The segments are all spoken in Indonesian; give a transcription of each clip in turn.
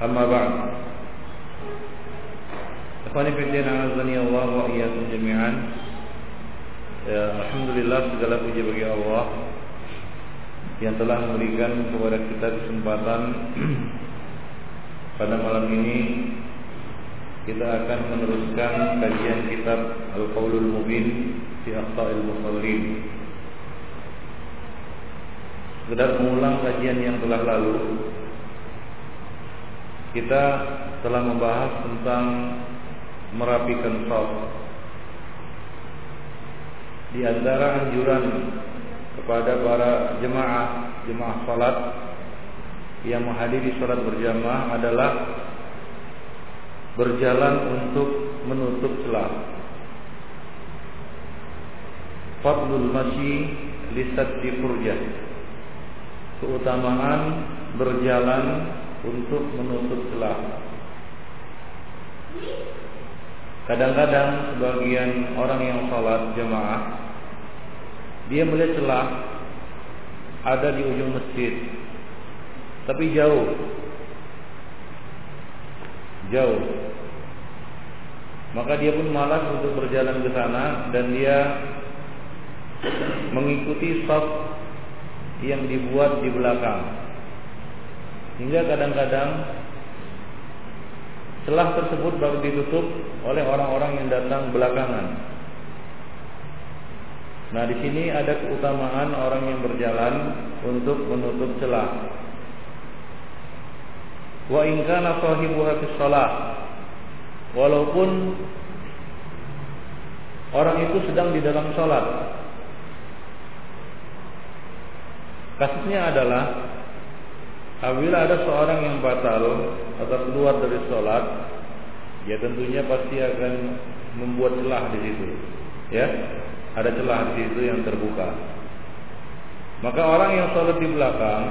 أما بعد Ikhwani fiddin azani Allah wa iyyakum jami'an. Ya, alhamdulillah segala puji bagi Allah yang telah memberikan kepada kita kesempatan pada malam ini kita akan meneruskan kajian kitab Al-Qaulul Mubin fi Akhta'il Musallin. Sekedar mengulang kajian yang telah lalu, kita telah membahas tentang merapikan shaf. Di antara anjuran kepada para jemaah jemaah salat yang menghadiri salat berjamaah adalah berjalan untuk menutup celah. Fadlul masyi lisat di furjah. Keutamaan berjalan untuk menutup celah. Kadang-kadang sebagian orang yang sholat jemaah dia melihat celah ada di ujung masjid, tapi jauh, jauh. Maka dia pun malas untuk berjalan ke sana dan dia mengikuti stop yang dibuat di belakang. Hingga kadang-kadang celah tersebut baru ditutup oleh orang-orang yang datang belakangan. Nah, di sini ada keutamaan orang yang berjalan untuk menutup celah. Wa in kana sahibuha fi shalah. Walaupun orang itu sedang di dalam salat. Kasusnya adalah apabila ada seorang yang batal atau keluar dari sholat, ya tentunya pasti akan membuat celah di situ. Ya, ada celah di situ yang terbuka. Maka orang yang sholat di belakang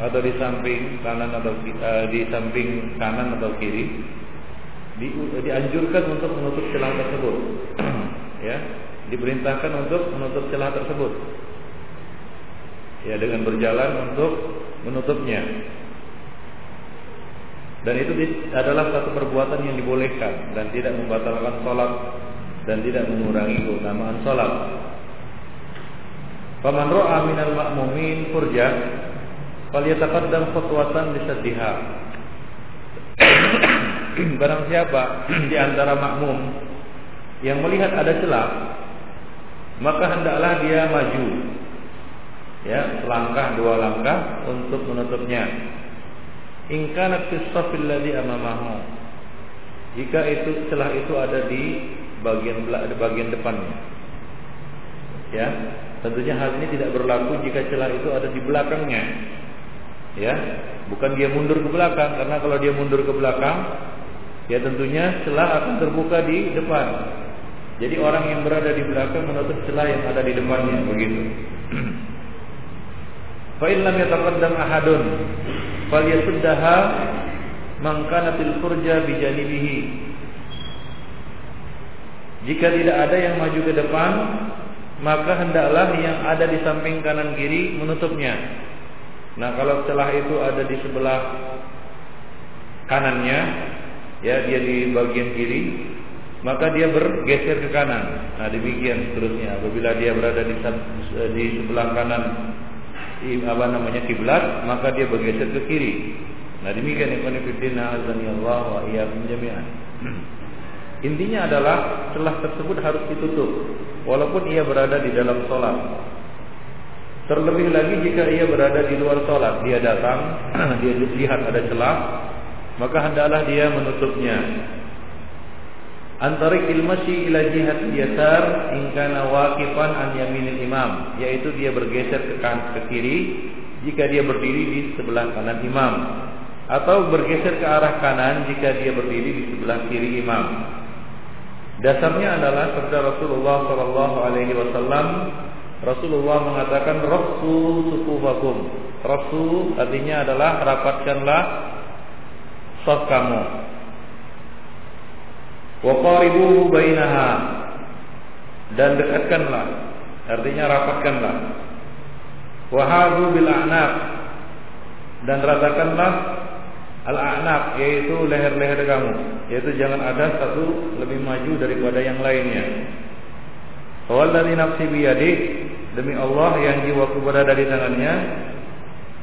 atau di samping kanan atau uh, di samping kanan atau kiri di, dianjurkan untuk menutup celah tersebut. ya, diperintahkan untuk menutup celah tersebut. Ya, dengan berjalan untuk menutupnya. Dan itu adalah satu perbuatan yang dibolehkan dan tidak membatalkan sholat dan tidak mengurangi keutamaan sholat. Faman ro'a minal ma'mumin furja falyataqaddam khutwatan lisaddiha. Barang siapa di antara makmum yang melihat ada celah, maka hendaklah dia maju. Ya, selangkah dua langkah untuk menutupnya. In kanat amamahu. Jika itu celah itu ada di bagian bagian depannya. Ya, tentunya hal ini tidak berlaku jika celah itu ada di belakangnya. Ya, bukan dia mundur ke belakang karena kalau dia mundur ke belakang, ya tentunya celah akan terbuka di depan. Jadi orang yang berada di belakang menutup celah yang ada di depannya begitu. Fa in lam yataqaddam ahadun falyasuddaha man kana fil furja bi janibihi. Jika tidak ada yang maju ke depan, maka hendaklah yang ada di samping kanan kiri menutupnya. Nah, kalau celah itu ada di sebelah kanannya, ya dia di bagian kiri, maka dia bergeser ke kanan. Nah, demikian seterusnya. Apabila dia berada di, di sebelah kanan apa namanya kiblat, maka dia bergeser ke kiri. Nah, demikian ikhwan fillah azani Allah wa iyyakum jami'an. Intinya adalah celah tersebut harus ditutup walaupun ia berada di dalam sholat. Terlebih lagi jika ia berada di luar sholat, dia datang, dia lihat ada celah, maka hendaklah dia menutupnya. Antara ilmasi ila jihad yasar ingkana waqifan an yaminil imam, yaitu dia bergeser ke kanan ke kiri jika dia berdiri di sebelah kanan imam atau bergeser ke arah kanan jika dia berdiri di sebelah kiri imam. Dasarnya adalah sabda Rasulullah Shallallahu Alaihi Wasallam. Rasulullah mengatakan Rasul sukufakum. Rasul artinya adalah rapatkanlah saf kamu. Wa qaribu bainaha. Dan dekatkanlah artinya rapatkanlah. Wahadu bil a'naq. Dan ratakanlah al-a'naq yaitu leher-leher kamu, yaitu jangan ada satu lebih maju daripada yang lainnya. Wallazi nafsi biyadi demi Allah yang jiwaku berada di tangannya.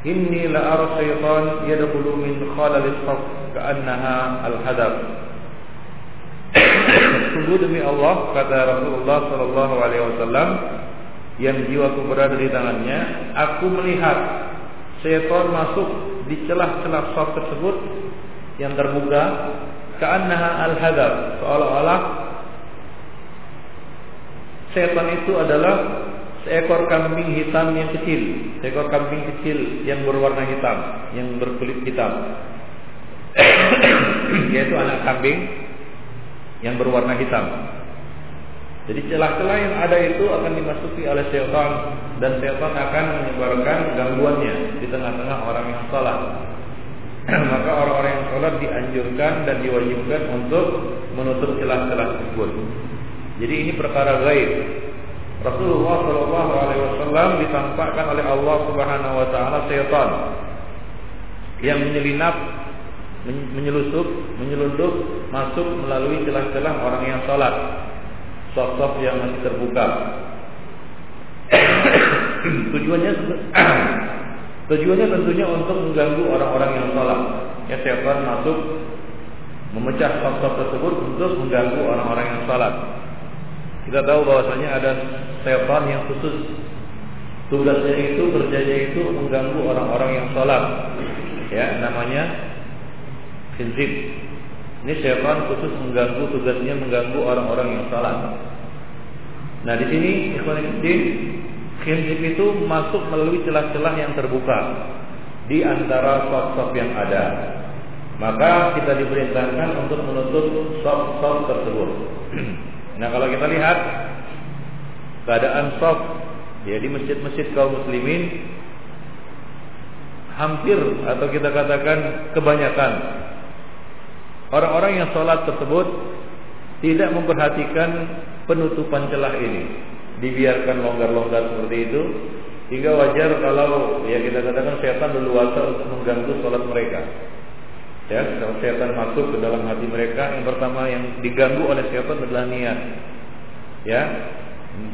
Inni la ara syaitan yadkhulu min khalalis saf ka'annaha al-hadab Sungguh demi Allah kata Rasulullah sallallahu alaihi wasallam yang jiwaku berada di tangannya aku melihat syaitan masuk di celah-celah saf tersebut yang terbuka ka'annaha al-hadab seolah-olah setan itu adalah seekor kambing hitam yang kecil, seekor kambing kecil yang berwarna hitam, yang berkulit hitam. Yaitu anak kambing yang berwarna hitam. Jadi celah-celah yang ada itu akan dimasuki oleh setan dan setan akan menyebarkan gangguannya di tengah-tengah orang yang salat. Maka orang-orang yang salat dianjurkan dan diwajibkan untuk menutup celah-celah tersebut. Jadi ini perkara gaib. Rasulullah Shallallahu Alaihi Wasallam ditampakkan oleh Allah Subhanahu Wa Taala setan yang menyelinap, menyelusup, menyelundup masuk melalui celah-celah orang yang sholat, sosok yang masih terbuka. tujuannya tujuannya tentunya untuk mengganggu orang-orang yang sholat. Ya setan masuk memecah sosok tersebut untuk mengganggu orang-orang yang sholat. Kita tahu bahwasanya ada setan yang khusus tugasnya itu kerjanya itu mengganggu orang-orang yang sholat. Ya, namanya khinzib. Ini setan khusus mengganggu tugasnya mengganggu orang-orang yang sholat. Nah di sini ikhwan khinzib itu masuk melalui celah-celah yang terbuka di antara sop-sop yang ada. Maka kita diperintahkan untuk menutup sop-sop tersebut. Nah kalau kita lihat keadaan soft ya di masjid-masjid kaum muslimin hampir atau kita katakan kebanyakan orang-orang yang sholat tersebut tidak memperhatikan penutupan celah ini. Dibiarkan longgar-longgar seperti itu hingga wajar kalau ya kita katakan setan leluasa untuk mengganggu sholat mereka. Ya, kalau setan masuk ke dalam hati mereka, yang pertama yang diganggu oleh setan adalah niat. Ya,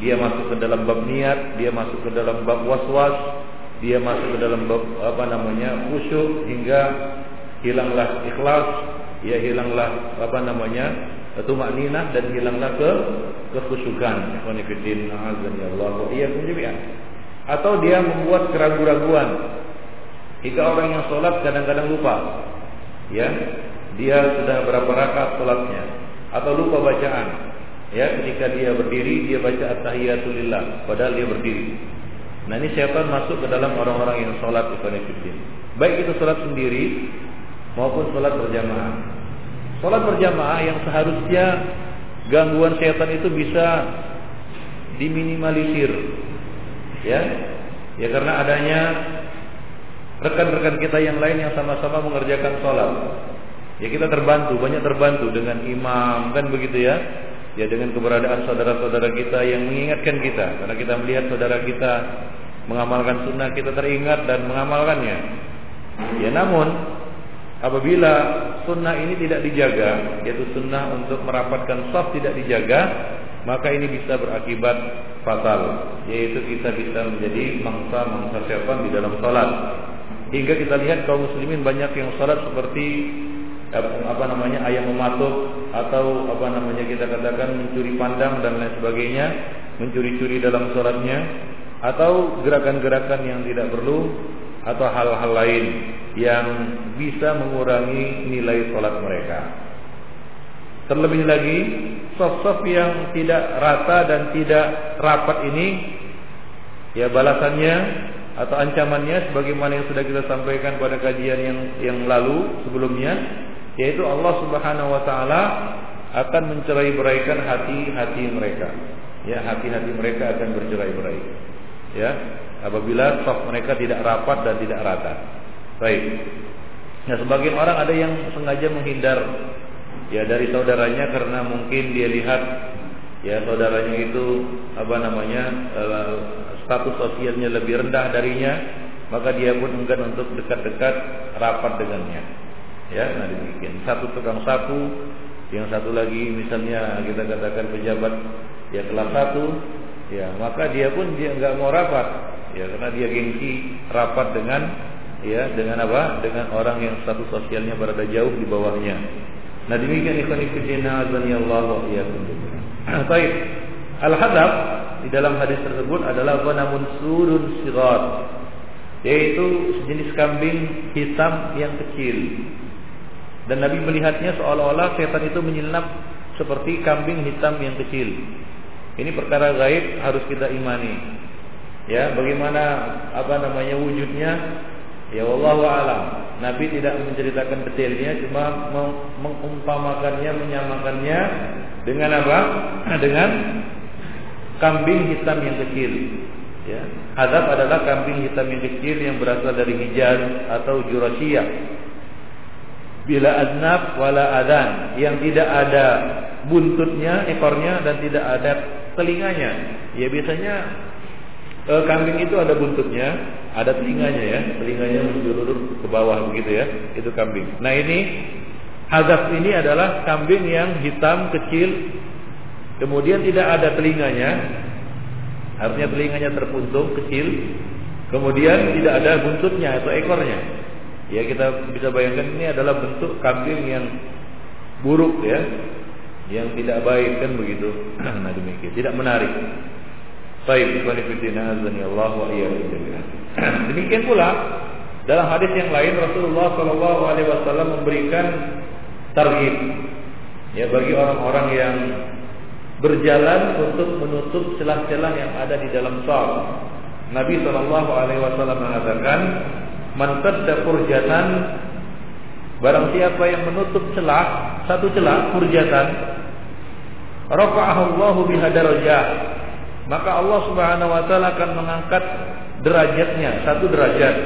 dia masuk ke dalam bab niat, dia masuk ke dalam bab waswas, dia masuk ke dalam bab apa namanya khusyuk hingga hilanglah ikhlas, ya hilanglah apa namanya tumak ninah dan hilanglah ke kekhusyukan. Ikhwanifidin, azan ya Allah, wa Atau dia membuat keraguan-raguan. Jika orang yang sholat kadang-kadang lupa. Ya dia sudah berapa rakaat salatnya atau lupa bacaan. Ya ketika dia berdiri dia baca at-tahiyatulillah padahal dia berdiri. Nah ini syaitan masuk ke dalam orang-orang yang salat ikhwan baik itu salat sendiri maupun salat berjamaah salat berjamaah yang seharusnya gangguan syaitan itu bisa diminimalisir ya ya karena adanya rekan-rekan kita yang lain yang sama-sama mengerjakan sholat. Ya kita terbantu, banyak terbantu dengan imam kan begitu ya. Ya dengan keberadaan saudara-saudara kita yang mengingatkan kita karena kita melihat saudara kita mengamalkan sunnah kita teringat dan mengamalkannya. Ya namun apabila sunnah ini tidak dijaga yaitu sunnah untuk merapatkan saf tidak dijaga maka ini bisa berakibat fatal yaitu kita bisa menjadi mangsa-mangsa setan di dalam salat. Hingga kita lihat kaum muslimin banyak yang salat seperti apa namanya ayam mematuk atau apa namanya kita katakan mencuri pandang dan lain sebagainya, mencuri-curi dalam salatnya atau gerakan-gerakan yang tidak perlu atau hal-hal lain yang bisa mengurangi nilai salat mereka. Terlebih lagi, soft-soft yang tidak rata dan tidak rapat ini ya balasannya atau ancamannya sebagaimana yang sudah kita sampaikan pada kajian yang yang lalu sebelumnya yaitu Allah Subhanahu wa taala akan mencerai-beraikan hati-hati mereka. Ya, hati-hati mereka akan bercerai-berai. Ya, apabila saf mereka tidak rapat dan tidak rata. Baik. Nah, sebagian orang ada yang sengaja menghindar ya dari saudaranya karena mungkin dia lihat ya saudaranya itu apa namanya uh, status sosialnya lebih rendah darinya, maka dia pun enggan untuk dekat-dekat rapat dengannya. Ya, nah demikian. Satu tukang sapu, yang satu lagi misalnya kita katakan pejabat ya kelas satu, ya maka dia pun dia enggak mau rapat, ya karena dia gengsi rapat dengan ya dengan apa? Dengan orang yang status sosialnya berada jauh di bawahnya. Nah demikian ikhwan fillah Allah wa iyyakum. Baik. Al-hadab di dalam hadis tersebut adalah namun surun sirat yaitu sejenis kambing hitam yang kecil. Dan Nabi melihatnya seolah-olah setan itu menyelinap seperti kambing hitam yang kecil. Ini perkara gaib harus kita imani. Ya, bagaimana apa namanya wujudnya? Ya Allah alam. Nabi tidak menceritakan detailnya, cuma mengumpamakannya, menyamakannya dengan apa? Dengan kambing hitam yang kecil. Ya. Hadap adalah kambing hitam yang kecil yang berasal dari Hijaz atau Jurasia. Bila adnab wala adan yang tidak ada buntutnya, ekornya dan tidak ada telinganya. Ya biasanya e, kambing itu ada buntutnya, ada telinganya ya, telinganya menjulur ke bawah begitu ya, itu kambing. Nah ini hadap ini adalah kambing yang hitam kecil Kemudian tidak ada telinganya, artinya telinganya terpuntung kecil. Kemudian tidak ada buntutnya atau ekornya. Ya kita bisa bayangkan ini adalah bentuk kambing yang buruk ya, yang tidak baik kan begitu. nah demikian, tidak menarik. Baik, fillah azani Allah wa Demikian pula dalam hadis yang lain Rasulullah Shallallahu alaihi wasallam memberikan tarhib ya bagi orang-orang yang berjalan untuk menutup celah-celah yang ada di dalam sal. Nabi Shallallahu Alaihi Wasallam mengatakan, "Man furjatan barang siapa yang menutup celah satu celah furjatan, rafa'ahu biha darajah." Maka Allah Subhanahu wa taala akan mengangkat derajatnya satu derajat.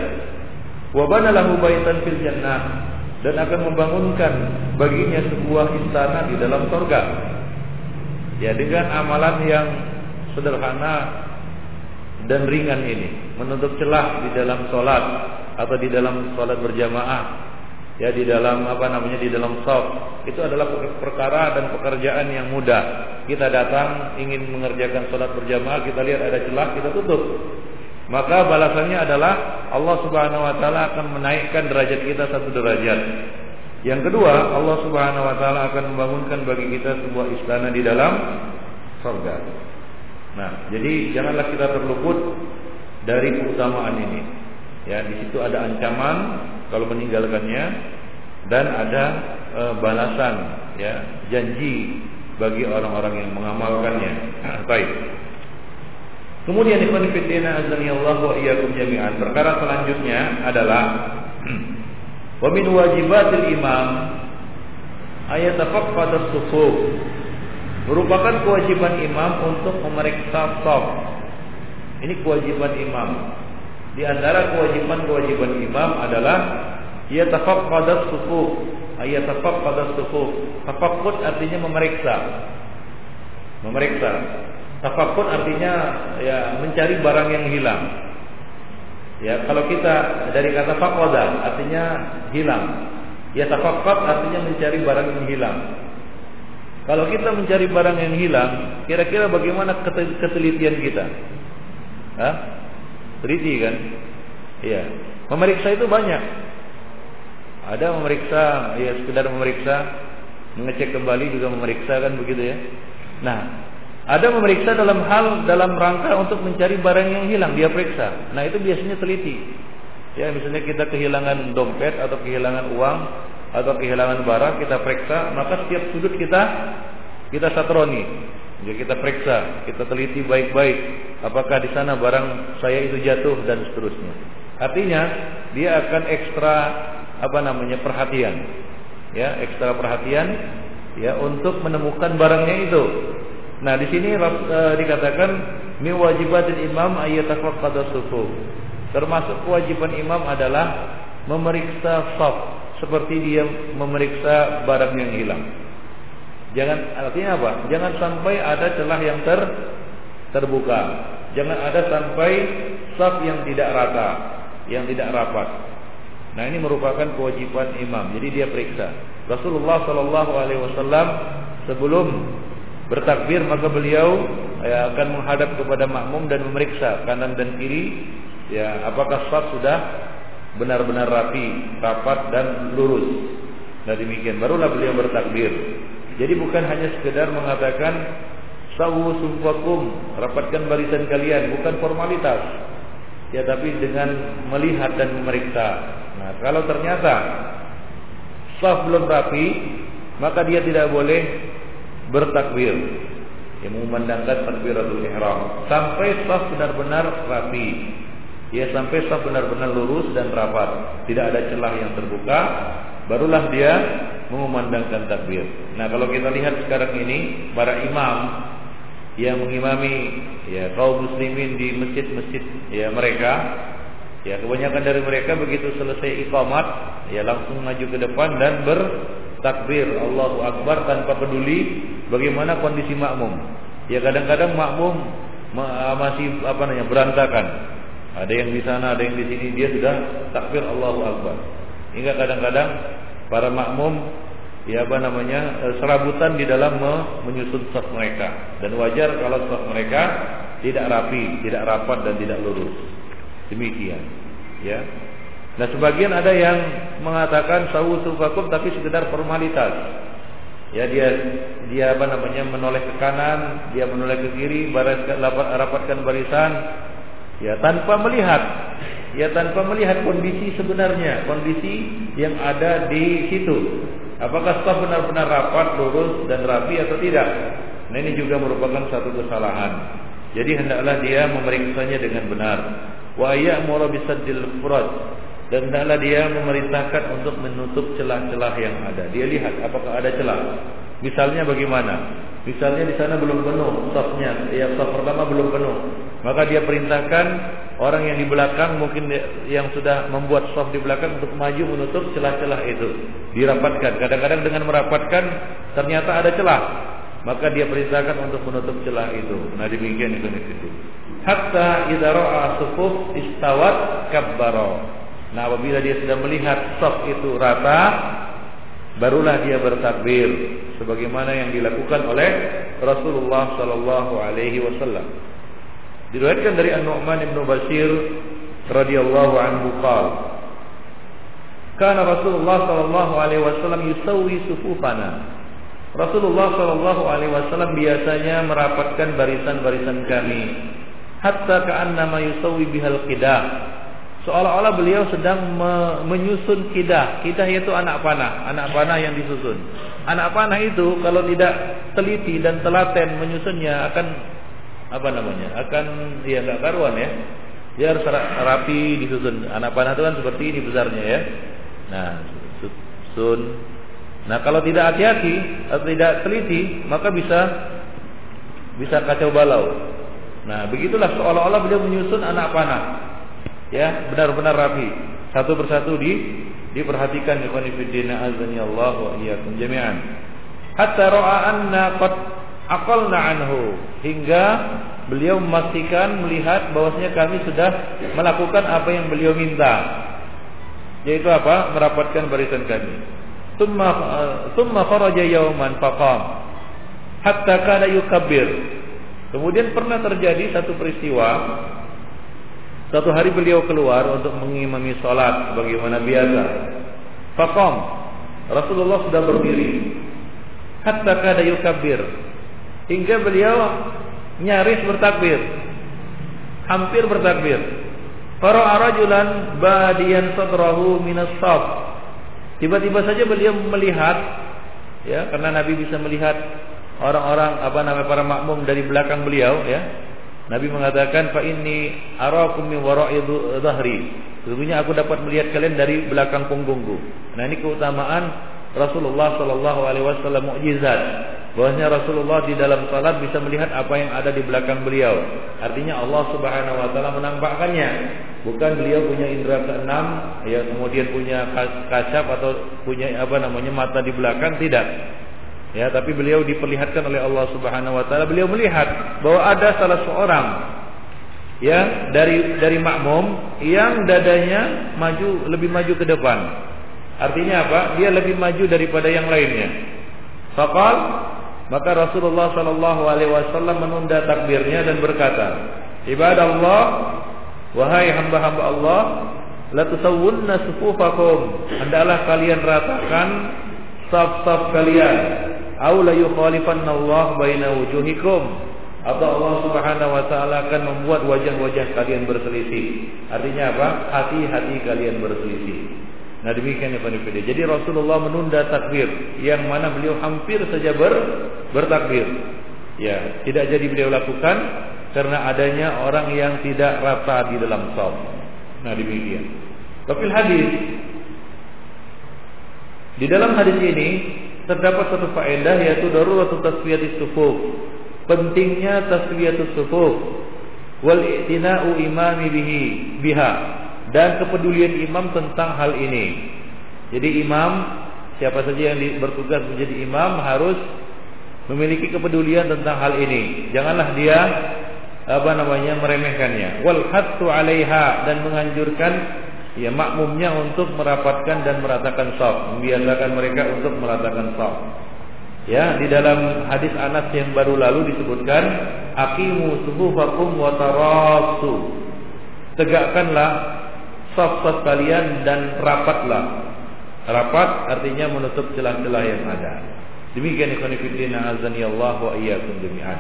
Wa bana lahu baitan fil jannah dan akan membangunkan baginya sebuah istana di dalam surga. Ya dengan amalan yang sederhana dan ringan ini menutup celah di dalam sholat atau di dalam sholat berjamaah ya di dalam apa namanya di dalam shop itu adalah perkara dan pekerjaan yang mudah. Kita datang ingin mengerjakan sholat berjamaah kita lihat ada celah kita tutup. Maka balasannya adalah Allah Subhanahu wa taala akan menaikkan derajat kita satu derajat. Yang kedua, Allah Subhanahu wa taala akan membangunkan bagi kita sebuah istana di dalam surga. Nah, jadi janganlah kita terluput dari keutamaan ini. Ya, di situ ada ancaman kalau meninggalkannya dan ada e, balasan ya, janji bagi orang-orang yang mengamalkannya. Baik. Kemudian ikhwan fillah azani Allah wa iyyakum jami'an. Perkara selanjutnya adalah Wa min wajibatil imam ayat pada sufuf merupakan kewajiban imam untuk memeriksa saf. Ini kewajiban imam. Di antara kewajiban-kewajiban imam adalah ia pada sufuf. Ayat pada sufuf. Tafaqqud artinya memeriksa. Memeriksa. Tafaqqud artinya ya mencari barang yang hilang. Ya, kalau kita dari kata fakoda artinya hilang. Ya tafakkat artinya mencari barang yang hilang. Kalau kita mencari barang yang hilang, kira-kira bagaimana ketelitian kita? Hah? Teliti kan? Iya. Memeriksa itu banyak. Ada memeriksa, ya sekedar memeriksa, mengecek kembali juga memeriksa kan begitu ya. Nah, ada memeriksa dalam hal dalam rangka untuk mencari barang yang hilang, dia periksa. Nah, itu biasanya teliti. Ya, misalnya kita kehilangan dompet atau kehilangan uang atau kehilangan barang, kita periksa, maka setiap sudut kita kita satroni. Jadi kita periksa, kita teliti baik-baik apakah di sana barang saya itu jatuh dan seterusnya. Artinya, dia akan ekstra apa namanya? perhatian. Ya, ekstra perhatian ya untuk menemukan barangnya itu Nah, di sini uh, dikatakan mi wajibatil imam ayatafaqqada sufuf. Termasuk kewajiban imam adalah memeriksa saf seperti dia memeriksa barang yang hilang. Jangan artinya apa? Jangan sampai ada celah yang ter terbuka. Jangan ada sampai saf yang tidak rata, yang tidak rapat. Nah ini merupakan kewajiban imam. Jadi dia periksa. Rasulullah Shallallahu Alaihi Wasallam sebelum bertakbir maka beliau ya, akan menghadap kepada makmum dan memeriksa kanan dan kiri ya apakah saf sudah benar-benar rapi, rapat dan lurus. Nah demikian barulah beliau bertakbir. Jadi bukan hanya sekedar mengatakan sawu sufakum, rapatkan barisan kalian, bukan formalitas. Ya tapi dengan melihat dan memeriksa. Nah, kalau ternyata saf belum rapi, maka dia tidak boleh bertakbir. Yang memandangkan takbiratul ihram sampai saf benar-benar rapi. Ya sampai saf benar-benar lurus dan rapat, tidak ada celah yang terbuka, barulah dia mengumandangkan takbir. Nah, kalau kita lihat sekarang ini para imam yang mengimami ya kaum muslimin di masjid-masjid ya mereka ya kebanyakan dari mereka begitu selesai iqamat ya langsung maju ke depan dan bertakbir Allahu akbar tanpa peduli bagaimana kondisi makmum. Ya kadang-kadang makmum masih apa namanya berantakan. Ada yang di sana, ada yang di sini, dia sudah takbir Allahu Akbar. Hingga kadang-kadang para makmum ya apa namanya eh, serabutan di dalam menyusun saf mereka dan wajar kalau saf mereka tidak rapi, tidak rapat dan tidak lurus. Demikian, ya. Nah, sebagian ada yang mengatakan sawu sufakum tapi sekedar formalitas. Ya dia dia apa namanya menoleh ke kanan, dia menoleh ke kiri, bariskan, rapatkan barisan, ya tanpa melihat, ya tanpa melihat kondisi sebenarnya, kondisi yang ada di situ. Apakah staf benar-benar rapat, lurus dan rapi atau tidak? Nah ini juga merupakan satu kesalahan. Jadi hendaklah dia memeriksanya dengan benar. Wa ya'muru bisaddil furaj dan hendaklah dia memerintahkan untuk menutup celah-celah yang ada. Dia lihat apakah ada celah. Misalnya bagaimana? Misalnya di sana belum penuh safnya, ya saf pertama belum penuh. Maka dia perintahkan orang yang di belakang mungkin yang sudah membuat saf di belakang untuk maju menutup celah-celah itu. Dirapatkan. Kadang-kadang dengan merapatkan ternyata ada celah. Maka dia perintahkan untuk menutup celah itu. Nah demikian itu. Hatta idza ra'a sufuf istawat kabbara. Nah apabila dia sudah melihat saf itu rata Barulah dia bertakbir Sebagaimana yang dilakukan oleh Rasulullah Sallallahu Alaihi Wasallam. Diriwayatkan dari An-Nu'man ibn Bashir radhiyallahu anhu qal Kana Rasulullah sallallahu alaihi wasallam yusawwi sufufana. Rasulullah sallallahu alaihi wasallam biasanya merapatkan barisan-barisan kami hatta ka'annama yusawwi bihal qidah seolah-olah beliau sedang me menyusun kidah. Kidah itu anak panah, anak panah yang disusun. Anak panah itu kalau tidak teliti dan telaten menyusunnya akan apa namanya? Akan ya nggak karuan ya. Dia harus rapi disusun. Anak panah itu kan seperti ini besarnya ya. Nah, susun. Nah, kalau tidak hati-hati atau tidak teliti, maka bisa bisa kacau balau. Nah, begitulah seolah-olah beliau menyusun anak panah ya benar-benar rapi. Satu persatu di diperhatikan ikhwan fillah azani Allah wa iyyakum jami'an. Hatta ra'a anna qad aqalna hingga beliau memastikan melihat bahwasanya kami sudah melakukan apa yang beliau minta. Yaitu apa? Merapatkan barisan kami. Thumma thumma kharaja yawman faqam. Hatta kana yukabbir. Kemudian pernah terjadi satu peristiwa Satu hari beliau keluar untuk mengimami sholat bagaimana biasa. Fakom. Rasulullah sudah berdiri. Hatta kada yukabir. Hingga beliau nyaris bertakbir. Hampir bertakbir. Fara'a rajulan badiyan sadrahu minas. Tiba-tiba saja beliau melihat ya karena Nabi bisa melihat orang-orang apa namanya para makmum dari belakang beliau ya Nabi mengatakan fa inni arakum min wara'i dhahri. Sesungguhnya aku dapat melihat kalian dari belakang punggungku. Nah ini keutamaan Rasulullah sallallahu alaihi wasallam mukjizat. Bahwasanya Rasulullah di dalam salat bisa melihat apa yang ada di belakang beliau. Artinya Allah Subhanahu wa taala menampakkannya. Bukan beliau punya indera keenam, ya kemudian punya kacap atau punya apa namanya mata di belakang tidak. Ya, tapi beliau diperlihatkan oleh Allah Subhanahu wa taala, beliau melihat bahwa ada salah seorang ya dari dari makmum yang dadanya maju lebih maju ke depan. Artinya apa? Dia lebih maju daripada yang lainnya. Faqal maka Rasulullah Shallallahu alaihi wasallam menunda takbirnya dan berkata, "Ibadallah, wahai hamba-hamba Allah, la tusawwunna sufufakum." Hendaklah kalian ratakan saf-saf kalian Au la Allah baina wujuhikum atau Allah Subhanahu wa taala akan membuat wajah-wajah kalian berselisih. Artinya apa? Hati-hati kalian berselisih. Nah demikian ya Fanifide. Jadi Rasulullah menunda takbir yang mana beliau hampir saja ber, bertakbir. Ya, tidak jadi beliau lakukan karena adanya orang yang tidak rata di dalam saum. Nah demikian. Tapi hadis di dalam hadis ini terdapat satu faedah yaitu daruratu tasfiyatis sufuf. Pentingnya tasfiyatus sufuf wal i'tina'u imami bihi biha dan kepedulian imam tentang hal ini. Jadi imam siapa saja yang bertugas menjadi imam harus memiliki kepedulian tentang hal ini. Janganlah dia apa namanya meremehkannya. Wal hattu 'alaiha dan menganjurkan ya makmumnya untuk merapatkan dan meratakan saf, membiasakan mereka untuk meratakan saf. Ya, di dalam hadis Anas yang baru lalu disebutkan aqimu sufufakum wa tarasu. Tegakkanlah saf-saf kalian dan rapatlah. Rapat artinya menutup celah-celah yang ada. Demikian ikhwan fillah azani Allah wa iyyakum jami'an.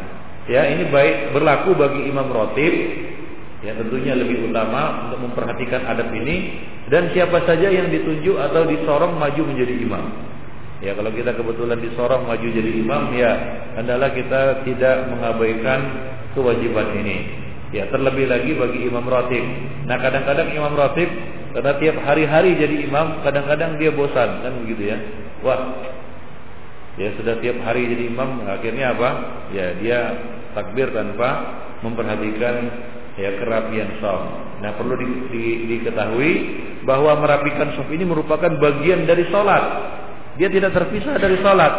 Ya, ini baik berlaku bagi imam rotib Ya tentunya lebih utama untuk memperhatikan adab ini dan siapa saja yang ditunjuk atau disorong maju menjadi imam. Ya kalau kita kebetulan disorong maju jadi imam ya adalah kita tidak mengabaikan kewajiban ini. Ya terlebih lagi bagi imam ratib. Nah kadang-kadang imam ratib karena tiap hari-hari jadi imam kadang-kadang dia bosan kan begitu ya. Wah ya sudah tiap hari jadi imam akhirnya apa? Ya dia takbir tanpa memperhatikan ya kerapian saf. Nah perlu di, di, diketahui bahwa merapikan saf ini merupakan bagian dari sholat. Dia tidak terpisah dari sholat.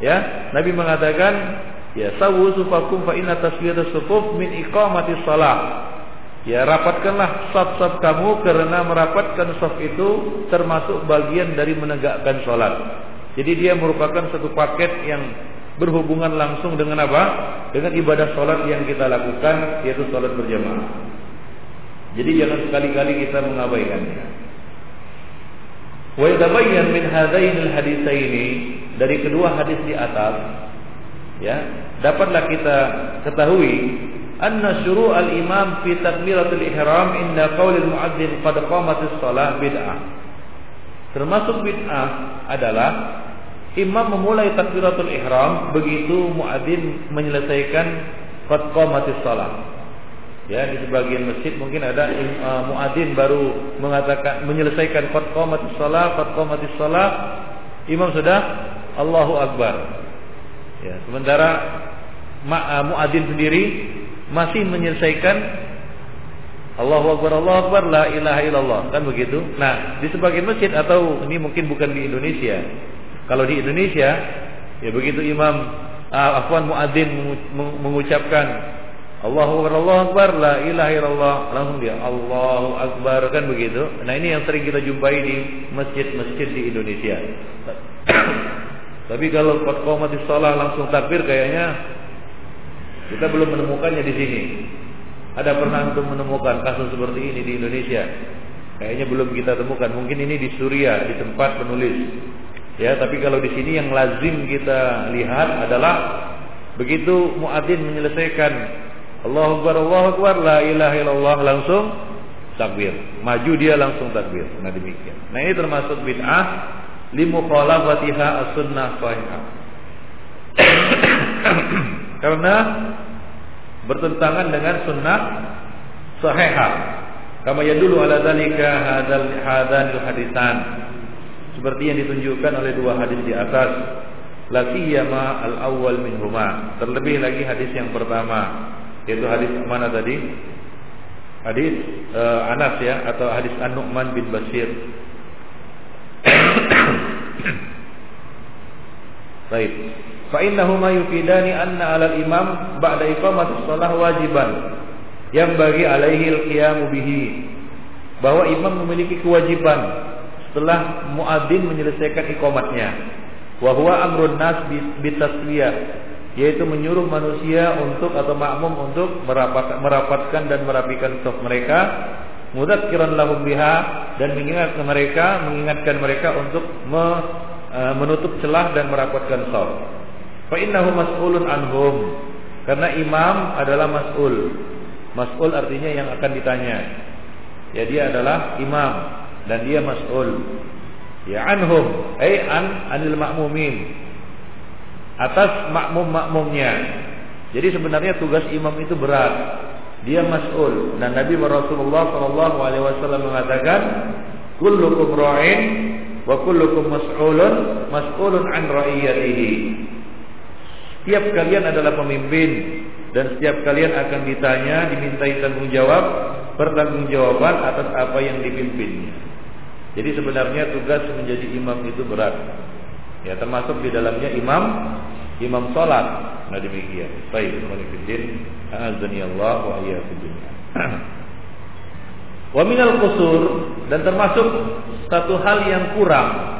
Ya, Nabi mengatakan, ya sawu sufakum fa inna taswiyatus sufuf min iqamati sholat. Ya rapatkanlah saf-saf kamu karena merapatkan saf itu termasuk bagian dari menegakkan sholat. Jadi dia merupakan satu paket yang berhubungan langsung dengan apa? Dengan ibadah sholat yang kita lakukan yaitu sholat berjamaah. Jadi jangan sekali-kali kita mengabaikannya. Wa yatabayyan min hadainil haditsaini dari kedua hadis di atas ya, dapatlah kita ketahui anna syuru' al-imam fi takbiratul ihram inda qaulil muadzin qad qamatis shalah bid'ah. Termasuk bid'ah adalah Imam memulai takbiratul ihram begitu muadzin menyelesaikan qad qamatis shalah. Ya, di sebagian masjid mungkin ada uh, muadzin baru mengatakan menyelesaikan qad qamatis shalah, qad qamatis shalah, imam sudah Allahu akbar. Ya, sementara uh, muadzin sendiri masih menyelesaikan Allahu Akbar, Allahu Akbar, la ilaha illallah. Kan begitu? Nah, di sebagian masjid atau ini mungkin bukan di Indonesia. Kalau di Indonesia, ya begitu Imam uh, Afwan Muadzin mengucapkan Allahu Akbar, Allahu Akbar, la ilaha illallah, langsung dia Allahu Akbar kan begitu. Nah ini yang sering kita jumpai di masjid-masjid di Indonesia. Tapi kalau di sholat langsung takbir kayaknya kita belum menemukannya di sini. Ada pernah untuk menemukan kasus seperti ini di Indonesia? Kayaknya belum kita temukan. Mungkin ini di Suriah, di tempat penulis. Ya, tapi kalau di sini yang lazim kita lihat adalah begitu muadzin menyelesaikan Allahu Akbar Allahu Akbar la ilaha illallah langsung takbir. Maju dia langsung takbir. Nah demikian. Nah ini termasuk bid'ah limukhalafatiha as-sunnah sahihah. Karena bertentangan dengan sunnah sahihah. Kama yadulu ala dzalika hadzal hadanil hadisan seperti yang ditunjukkan oleh dua hadis di atas. Lakiyama al-awwal minhuma. Terlebih lagi hadis yang pertama. Yaitu hadis mana tadi? Hadis uh, Anas ya atau hadis An-Nu'man bin Basir Baik. Fa innahuma yufidani anna 'alal imam ba'da iqamatis shalah wajiban. Yang bagi alaihi al-qiyamu bihi. Bahwa imam memiliki kewajiban setelah muadzin menyelesaikan iqamatnya. Wa huwa amrun nas bitaswiyah yaitu menyuruh manusia untuk atau makmum untuk merapat, merapatkan dan merapikan saf mereka mudzakiran lahum biha dan mengingatkan mereka mengingatkan mereka untuk e, menutup celah dan merapatkan saf fa innahu mas'ulun anhum karena imam adalah mas'ul. Mas'ul artinya yang akan ditanya. Ya adalah imam dan dia mas'ul ya anhum ay an anil ma'mumin atas makmum-makmumnya. Jadi sebenarnya tugas imam itu berat. Dia mas'ul dan Nabi Rasulullah sallallahu alaihi wasallam mengatakan kullukum ra'in wa kullukum mas'ulun mas'ulun an ra'iyatihi. Setiap kalian adalah pemimpin dan setiap kalian akan ditanya, dimintai tanggung jawab, pertanggungjawaban atas apa yang dipimpinnya. Jadi sebenarnya tugas menjadi imam itu berat. Ya termasuk di dalamnya imam imam salat. Nah demikian. Baik, Khonifuddin, azani Allah wa iyyakum Wa minal qusur dan termasuk satu hal yang kurang.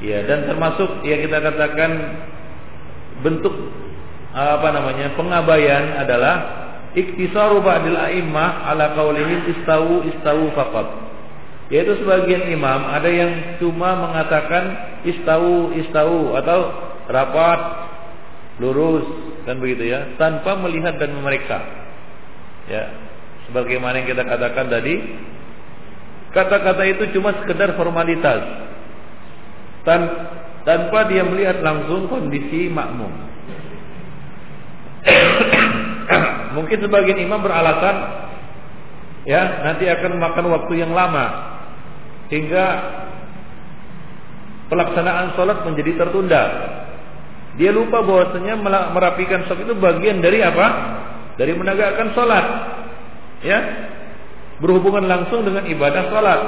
Ya, dan termasuk yang kita katakan bentuk apa namanya? pengabaian adalah iktisaru ba'dil a'immah ala qaulihim istawu istawu faqat. Yaitu sebagian imam ada yang cuma mengatakan istau istau atau rapat lurus kan begitu ya tanpa melihat dan memeriksa. Ya, sebagaimana yang kita katakan tadi kata-kata itu cuma sekedar formalitas Tan tanpa dia melihat langsung kondisi makmum. Mungkin sebagian imam beralasan ya nanti akan makan waktu yang lama hingga pelaksanaan sholat menjadi tertunda. Dia lupa bahwasanya merapikan sholat itu bagian dari apa? Dari menegakkan sholat. Ya, berhubungan langsung dengan ibadah sholat.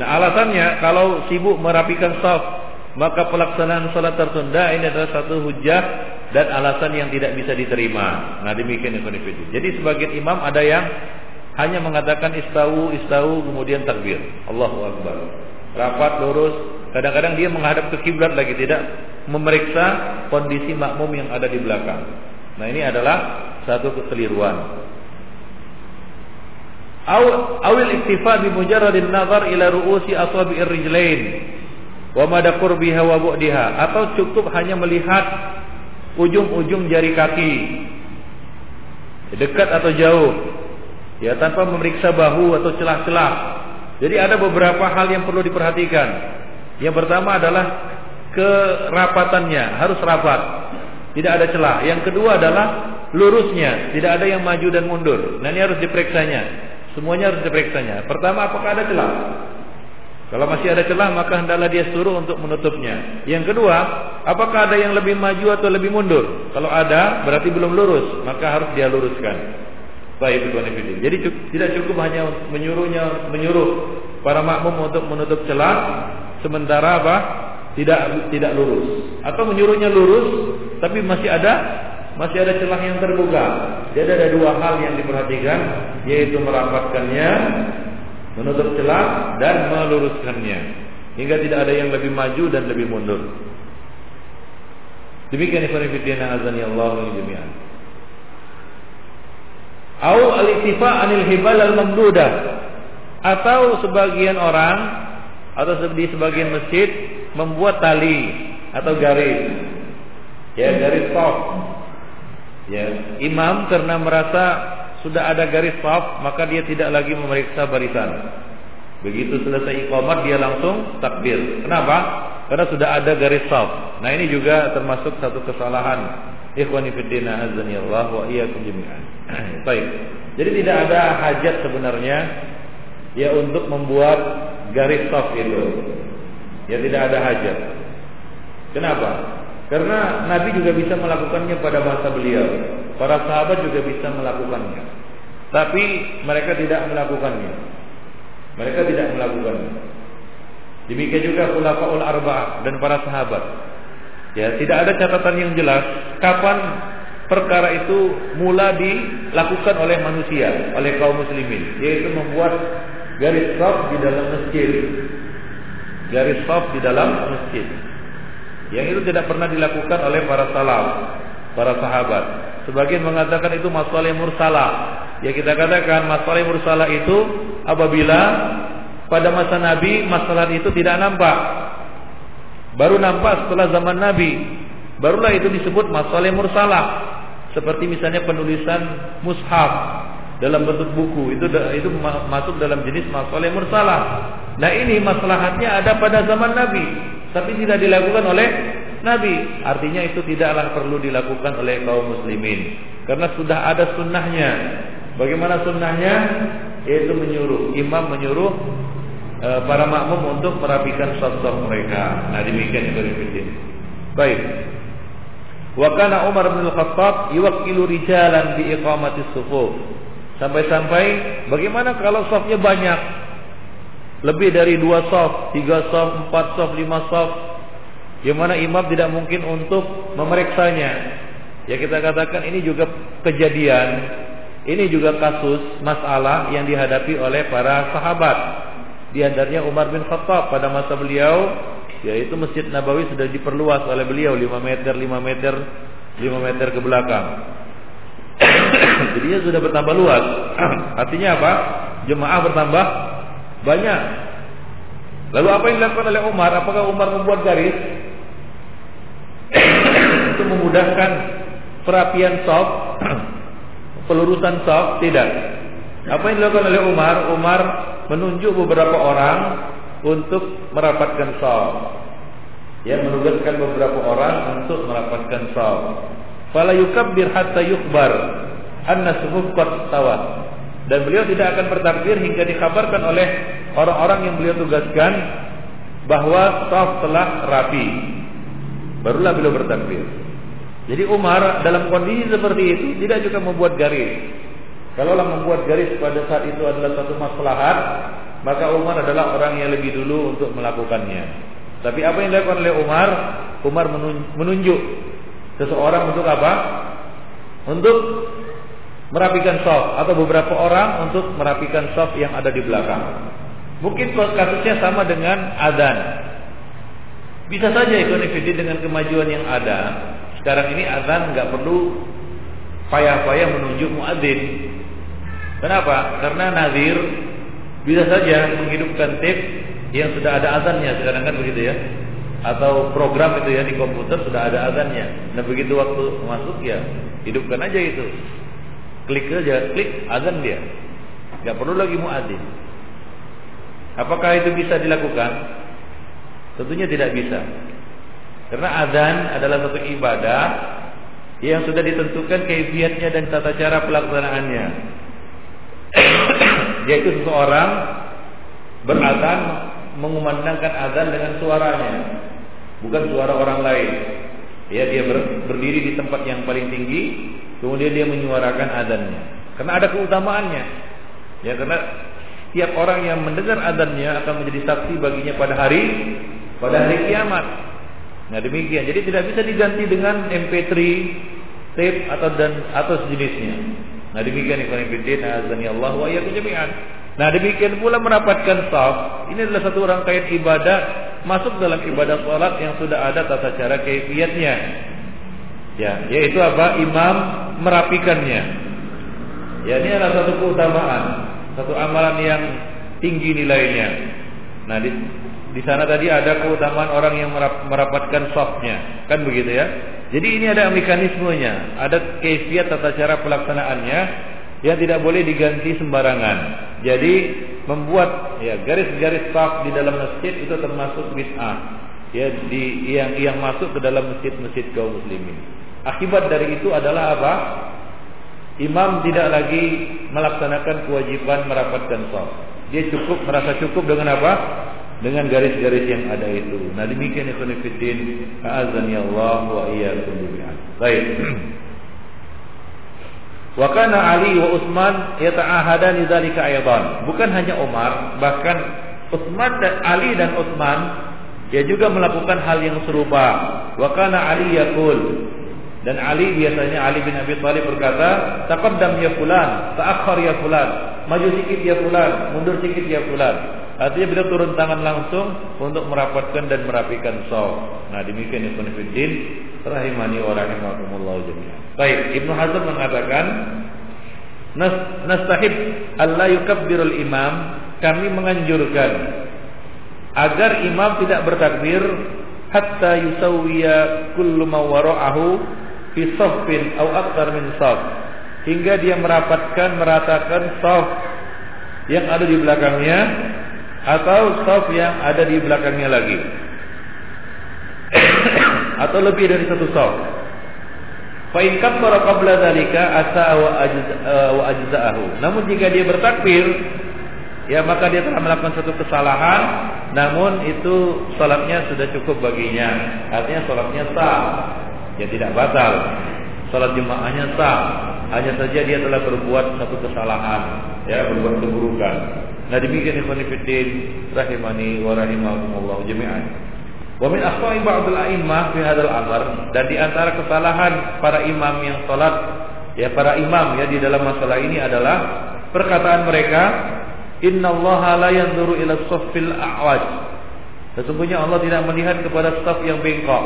Nah alasannya kalau sibuk merapikan sholat maka pelaksanaan sholat tertunda ini adalah satu hujah dan alasan yang tidak bisa diterima. Nah demikian yang Jadi sebagian imam ada yang hanya mengatakan istawu istawu kemudian takbir. Allahu akbar. Rapat lurus. Kadang-kadang dia menghadap ke kiblat lagi tidak memeriksa kondisi makmum yang ada di belakang. Nah, ini adalah satu kekeliruan. Awil iktifa bi mujarradin nazar ila ru'usi asabi'ir rijlain wa mada qurbiha wa bu'diha atau cukup hanya melihat ujung-ujung jari kaki dekat atau jauh ya tanpa memeriksa bahu atau celah-celah. Jadi ada beberapa hal yang perlu diperhatikan. Yang pertama adalah kerapatannya, harus rapat. Tidak ada celah. Yang kedua adalah lurusnya, tidak ada yang maju dan mundur. Nah ini harus diperiksanya. Semuanya harus diperiksanya. Pertama apakah ada celah? Kalau masih ada celah maka hendaklah dia suruh untuk menutupnya. Yang kedua, apakah ada yang lebih maju atau lebih mundur? Kalau ada berarti belum lurus, maka harus dia luruskan. Baik itu Jadi tidak cukup hanya menyuruhnya menyuruh para makmum untuk menutup celah sementara apa? Tidak tidak lurus atau menyuruhnya lurus tapi masih ada masih ada celah yang terbuka. Jadi ada dua hal yang diperhatikan yaitu merapatkannya, menutup celah dan meluruskannya hingga tidak ada yang lebih maju dan lebih mundur. Demikian ikhwan fillah azani Allah jami'an. Au al-iktifa anil hibal al-mamdudah. Atau sebagian orang atau di sebagian masjid membuat tali atau garis. Ya garis soft ya imam karena merasa sudah ada garis soft maka dia tidak lagi memeriksa barisan. Begitu selesai iqamah dia langsung takbir. Kenapa? Karena sudah ada garis soft nah ini juga termasuk satu kesalahan Ikhwani fiddina azani Allah wa iyyakum jami'an. Baik. Jadi tidak ada hajat sebenarnya ya untuk membuat garis soft itu. Ya tidak ada hajat. Kenapa? Karena Nabi juga bisa melakukannya pada masa beliau. Para sahabat juga bisa melakukannya. Tapi mereka tidak melakukannya. Mereka tidak melakukannya. Demikian juga khulafaul arba'ah dan para sahabat. Ya, tidak ada catatan yang jelas kapan perkara itu mula dilakukan oleh manusia, oleh kaum muslimin, yaitu membuat garis saf di dalam masjid. Garis saf di dalam masjid. Yang itu tidak pernah dilakukan oleh para salaf, para sahabat. Sebagian mengatakan itu masalah mursalah. Ya kita katakan masalah mursalah itu apabila pada masa Nabi masalah itu tidak nampak Baru nampak setelah zaman Nabi. Barulah itu disebut masalah mursalah. Seperti misalnya penulisan mushaf dalam bentuk buku itu itu masuk dalam jenis masalah mursalah. Nah ini maslahatnya ada pada zaman Nabi, tapi tidak dilakukan oleh Nabi. Artinya itu tidaklah perlu dilakukan oleh kaum muslimin karena sudah ada sunnahnya. Bagaimana sunnahnya? Yaitu menyuruh imam menyuruh e, para makmum untuk merapikan saf-saf mereka. Nah demikian itu ributin. Baik. Wa kana Umar bin Al-Khattab yuwakkilu rijalan bi iqamati sufuf. Sampai-sampai bagaimana kalau safnya banyak? Lebih dari dua saf, tiga saf, empat saf, lima saf. Yang mana imam tidak mungkin untuk memeriksanya. Ya kita katakan ini juga kejadian, ini juga kasus masalah yang dihadapi oleh para sahabat di antaranya Umar bin Khattab pada masa beliau yaitu Masjid Nabawi sudah diperluas oleh beliau 5 meter 5 meter 5 meter ke belakang. Jadinya sudah bertambah luas. Artinya apa? Jemaah bertambah banyak. Lalu apa yang dilakukan oleh Umar? Apakah Umar membuat garis untuk memudahkan perapian sop, pelurusan sop? Tidak. Apa yang dilakukan oleh Umar? Umar menunjuk beberapa orang untuk merapatkan saf. Ya, menugaskan beberapa orang untuk merapatkan saf. Fala yukabbir hatta yukbar anna sufuf qad. Dan beliau tidak akan bertakbir hingga dikabarkan oleh orang-orang yang beliau tugaskan bahwa saf telah rapi. Barulah beliau bertakbir. Jadi Umar dalam kondisi seperti itu tidak juga membuat garis. Kalaulah membuat garis pada saat itu adalah satu maslahat, maka Umar adalah orang yang lebih dulu untuk melakukannya. Tapi apa yang dilakukan oleh Umar? Umar menunjuk seseorang untuk apa? Untuk merapikan soft atau beberapa orang untuk merapikan soft yang ada di belakang. Mungkin kasusnya sama dengan adan. Bisa saja ekonomi dengan kemajuan yang ada. Sekarang ini adan nggak perlu payah-payah menunjuk muadzin. Kenapa? Karena nazir bisa saja menghidupkan tape yang sudah ada azannya sekarang kan begitu ya. Atau program itu ya di komputer sudah ada azannya. Nah begitu waktu masuk ya hidupkan aja itu. Klik aja klik azan dia. Nggak perlu lagi muadzin. Apakah itu bisa dilakukan? Tentunya tidak bisa. Karena azan adalah satu ibadah yang sudah ditentukan kaifiatnya dan tata cara pelaksanaannya yaitu seseorang berazan mengumandangkan azan dengan suaranya. Bukan suara orang lain. Ya dia ber, berdiri di tempat yang paling tinggi kemudian dia menyuarakan azannya. Karena ada keutamaannya. Ya karena tiap orang yang mendengar azannya akan menjadi saksi baginya pada hari pada hari kiamat. Nah demikian. Jadi tidak bisa diganti dengan MP3 tape atau dan atau sejenisnya Nah demikian ikhwan fillah azani Allah wa jami'an. Nah demikian pula merapatkan saf. Ini adalah satu rangkaian ibadah masuk dalam ibadah salat yang sudah ada tata cara kaifiatnya. Ya, yaitu apa? Imam merapikannya. Ya, ini adalah satu keutamaan, satu amalan yang tinggi nilainya. Nah, di sana tadi ada keutamaan orang yang merapatkan safnya, kan begitu ya? Jadi ini ada mekanismenya, ada kaifiat tata cara pelaksanaannya yang tidak boleh diganti sembarangan. Jadi membuat ya garis-garis saf di dalam masjid itu termasuk bid'ah. Ya di yang yang masuk ke dalam masjid-masjid kaum muslimin. Akibat dari itu adalah apa? Imam tidak lagi melaksanakan kewajiban merapatkan saf. Dia cukup merasa cukup dengan apa? Dengan garis-garis yang ada itu. Nah demikian ikhwan fillah, azan ya Allah wa iyyakum jami'an. Baik. Wa kana Ali wa Utsman yata'ahadani dzalika aidan. Bukan hanya Umar, bahkan Utsman dan Ali dan Utsman dia juga melakukan hal yang serupa. Wa kana Ali yaqul dan Ali biasanya Ali bin Abi Thalib berkata, "Taqaddam ya fulan, ta'akhkhar ya fulan, maju sedikit ya fulan, mundur sedikit ya fulan." Artinya beliau turun tangan langsung untuk merapatkan dan merapikan shaf. Nah, demikian Ibnu Fiddin rahimani wa rahimakumullah jami'an. Baik, Ibnu Hazm mengatakan nastahib alla yukabbirul imam, kami menganjurkan agar imam tidak bertakbir hatta yusawiya kullu ma fi saffin aw akthar min saff hingga dia merapatkan meratakan saff yang ada di belakangnya atau saff yang ada di belakangnya lagi. Atau lebih dari satu saff fa in kabbara qabla dzalika asa wa ajza'ahu. Namun jika dia bertakbir ya maka dia telah melakukan satu kesalahan. Namun itu salatnya sudah cukup baginya. Artinya salatnya sah. Ya tidak batal. Salat jemaahnya sah. Hanya saja dia telah berbuat satu kesalahan. Ya berbuat keburukan nah demikian ikhwan fillah rahimani wa rahimakumullah jami'an wa min akhta'i ba'd al-a'immah fi hadzal amr dan di antara kesalahan para imam yang salat ya para imam ya di dalam masalah ini adalah perkataan mereka Inna Allah la yanzuru ila saffil a'waj. Sesungguhnya Allah tidak melihat kepada saf yang bengkok.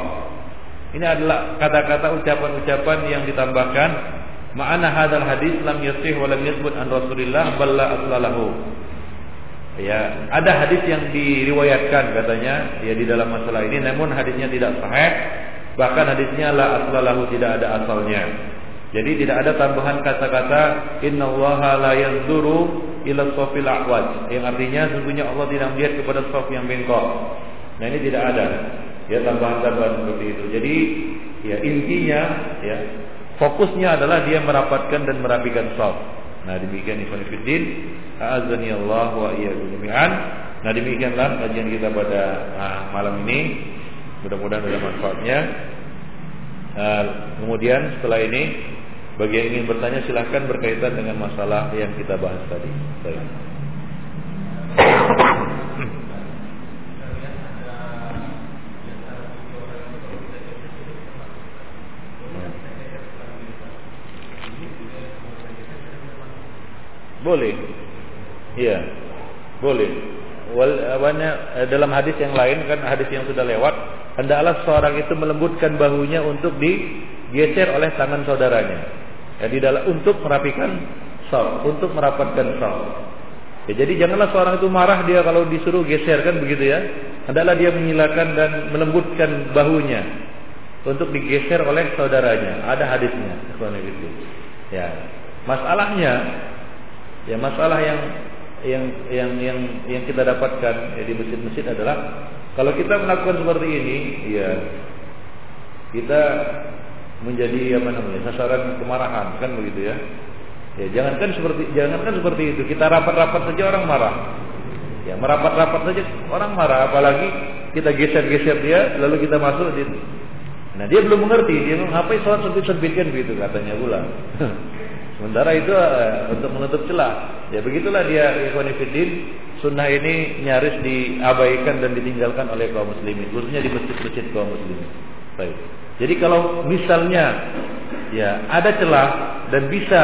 Ini adalah kata-kata ucapan-ucapan yang ditambahkan ma'ana hadal hadis lam yasih wa lam yathbut an Rasulillah balla aslalahu. Ya, ada hadis yang diriwayatkan katanya ya di dalam masalah ini namun hadisnya tidak sahih bahkan hadisnya la aslalahu tidak ada asalnya. Jadi tidak ada tambahan kata-kata Inna Allah la yanzuru ila sofil ahwaj yang artinya sesungguhnya Allah tidak melihat kepada sof yang bengkok. Nah ini tidak ada ya tambahan-tambahan seperti itu. Jadi ya intinya ya fokusnya adalah dia merapatkan dan merapikan sof. Nah demikian Ibn Fiddin A'azani Allah wa iyyakum. Nah demikianlah kajian kita pada nah, malam ini. Mudah-mudahan ada manfaatnya. Nah, kemudian setelah ini bagi yang ingin bertanya silahkan berkaitan dengan masalah yang kita bahas tadi. Baik. Boleh. Iya. Boleh. Wal, eh, dalam hadis yang lain kan hadis yang sudah lewat, hendaklah seorang itu melembutkan bahunya untuk digeser oleh tangan saudaranya ya, di dalam untuk merapikan saf, untuk merapatkan saf. Ya, jadi janganlah seorang itu marah dia kalau disuruh geser kan begitu ya. Adalah dia menyilakan dan melembutkan bahunya untuk digeser oleh saudaranya. Ada hadisnya. Ya, masalahnya ya masalah yang yang yang yang yang kita dapatkan ya, di masjid-masjid adalah kalau kita melakukan seperti ini, ya kita menjadi apa namanya sasaran kemarahan kan begitu ya. Ya jangankan seperti jangankan seperti itu kita rapat-rapat saja orang marah. Ya merapat-rapat saja orang marah apalagi kita geser-geser dia lalu kita masuk di Nah dia belum mengerti dia ngapain sholat sempit-sempit kan begitu katanya pula. Sementara itu uh, untuk menutup celah. Ya begitulah dia Ikhwanifidin sunnah ini nyaris diabaikan dan ditinggalkan oleh kaum muslimin khususnya di masjid-masjid kaum muslimin. Baik. Jadi kalau misalnya ya ada celah dan bisa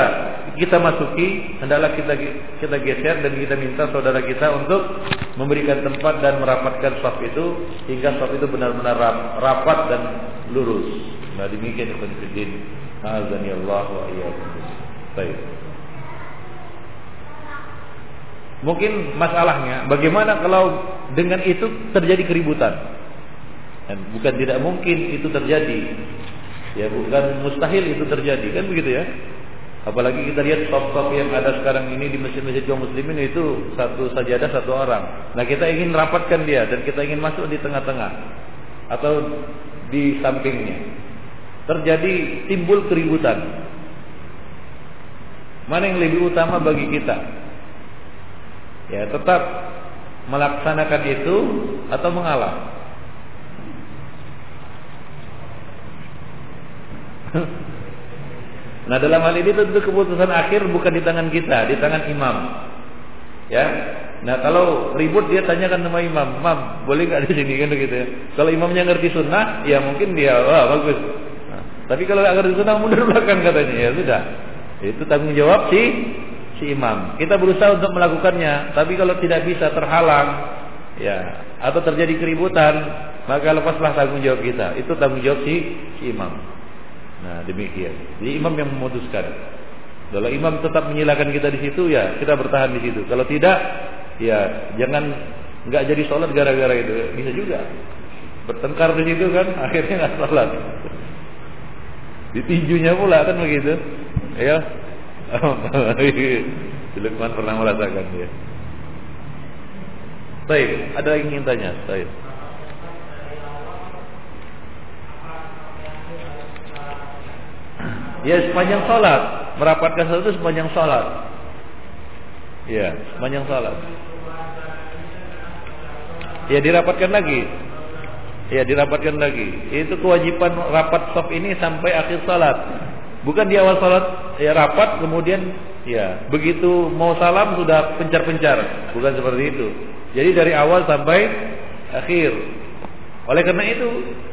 kita masuki, hendaklah kita kita geser dan kita minta saudara kita untuk memberikan tempat dan merapatkan saf itu hingga saf itu benar-benar rapat dan lurus. Nah demikian Ibn Fiddin. Azani Allah wa iyyakum. Baik. Mungkin masalahnya bagaimana kalau dengan itu terjadi keributan? Dan bukan tidak mungkin itu terjadi. Ya bukan mustahil itu terjadi kan begitu ya. Apalagi kita lihat top-top yang ada sekarang ini di masjid-masjid kaum muslimin itu satu sajadah satu orang. Nah kita ingin rapatkan dia dan kita ingin masuk di tengah-tengah atau di sampingnya. Terjadi timbul keributan. Mana yang lebih utama bagi kita? Ya tetap melaksanakan itu atau mengalah. Nah dalam hal ini tentu keputusan akhir bukan di tangan kita, di tangan imam. Ya, Nah kalau ribut dia tanyakan sama imam, imam boleh nggak di sini kan begitu ya. Kalau imamnya ngerti sunnah, ya mungkin dia wah bagus. Nah, tapi kalau nggak ngerti sunnah mundur belakang katanya ya sudah. Itu tanggung jawab si si imam. Kita berusaha untuk melakukannya, tapi kalau tidak bisa terhalang, ya atau terjadi keributan, maka lepaslah tanggung jawab kita. Itu tanggung jawab si si imam. Nah demikian. Jadi imam yang memutuskan. Kalau imam tetap menyilakan kita di situ ya kita bertahan di situ. Kalau tidak ya jangan nggak jadi sholat gara-gara itu. Bisa juga bertengkar di situ kan akhirnya nggak sholat. Ditinjunya pula kan begitu. Ya. Lukman pernah merasakan dia. Baik, ada yang ingin tanya? Baik. Ya sepanjang sholat Merapatkan itu sepanjang sholat Ya sepanjang sholat Ya dirapatkan lagi Ya dirapatkan lagi Itu kewajiban rapat soft ini sampai akhir sholat Bukan di awal sholat Ya rapat kemudian Ya begitu mau salam sudah pencar-pencar Bukan seperti itu Jadi dari awal sampai akhir Oleh karena itu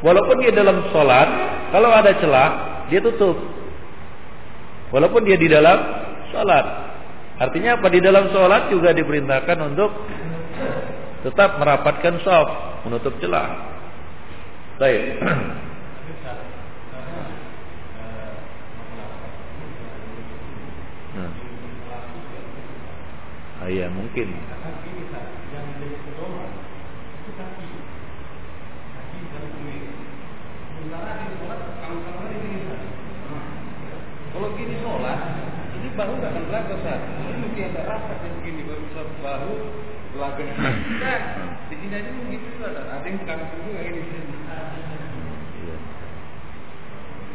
Walaupun dia dalam sholat Kalau ada celah Dia tutup Walaupun dia di dalam sholat. Artinya apa? Di dalam sholat juga diperintahkan untuk tetap merapatkan soft, menutup celah. Baik. Nah. Ah, iya mungkin. Kalau gini sholat, ini bahu nggak akan belakang saat. Ini mesti ada rapat yang begini baru bisa bahu. Nah, di sini aja mungkin juga ada. Ada yang kangkung juga ini. Iya.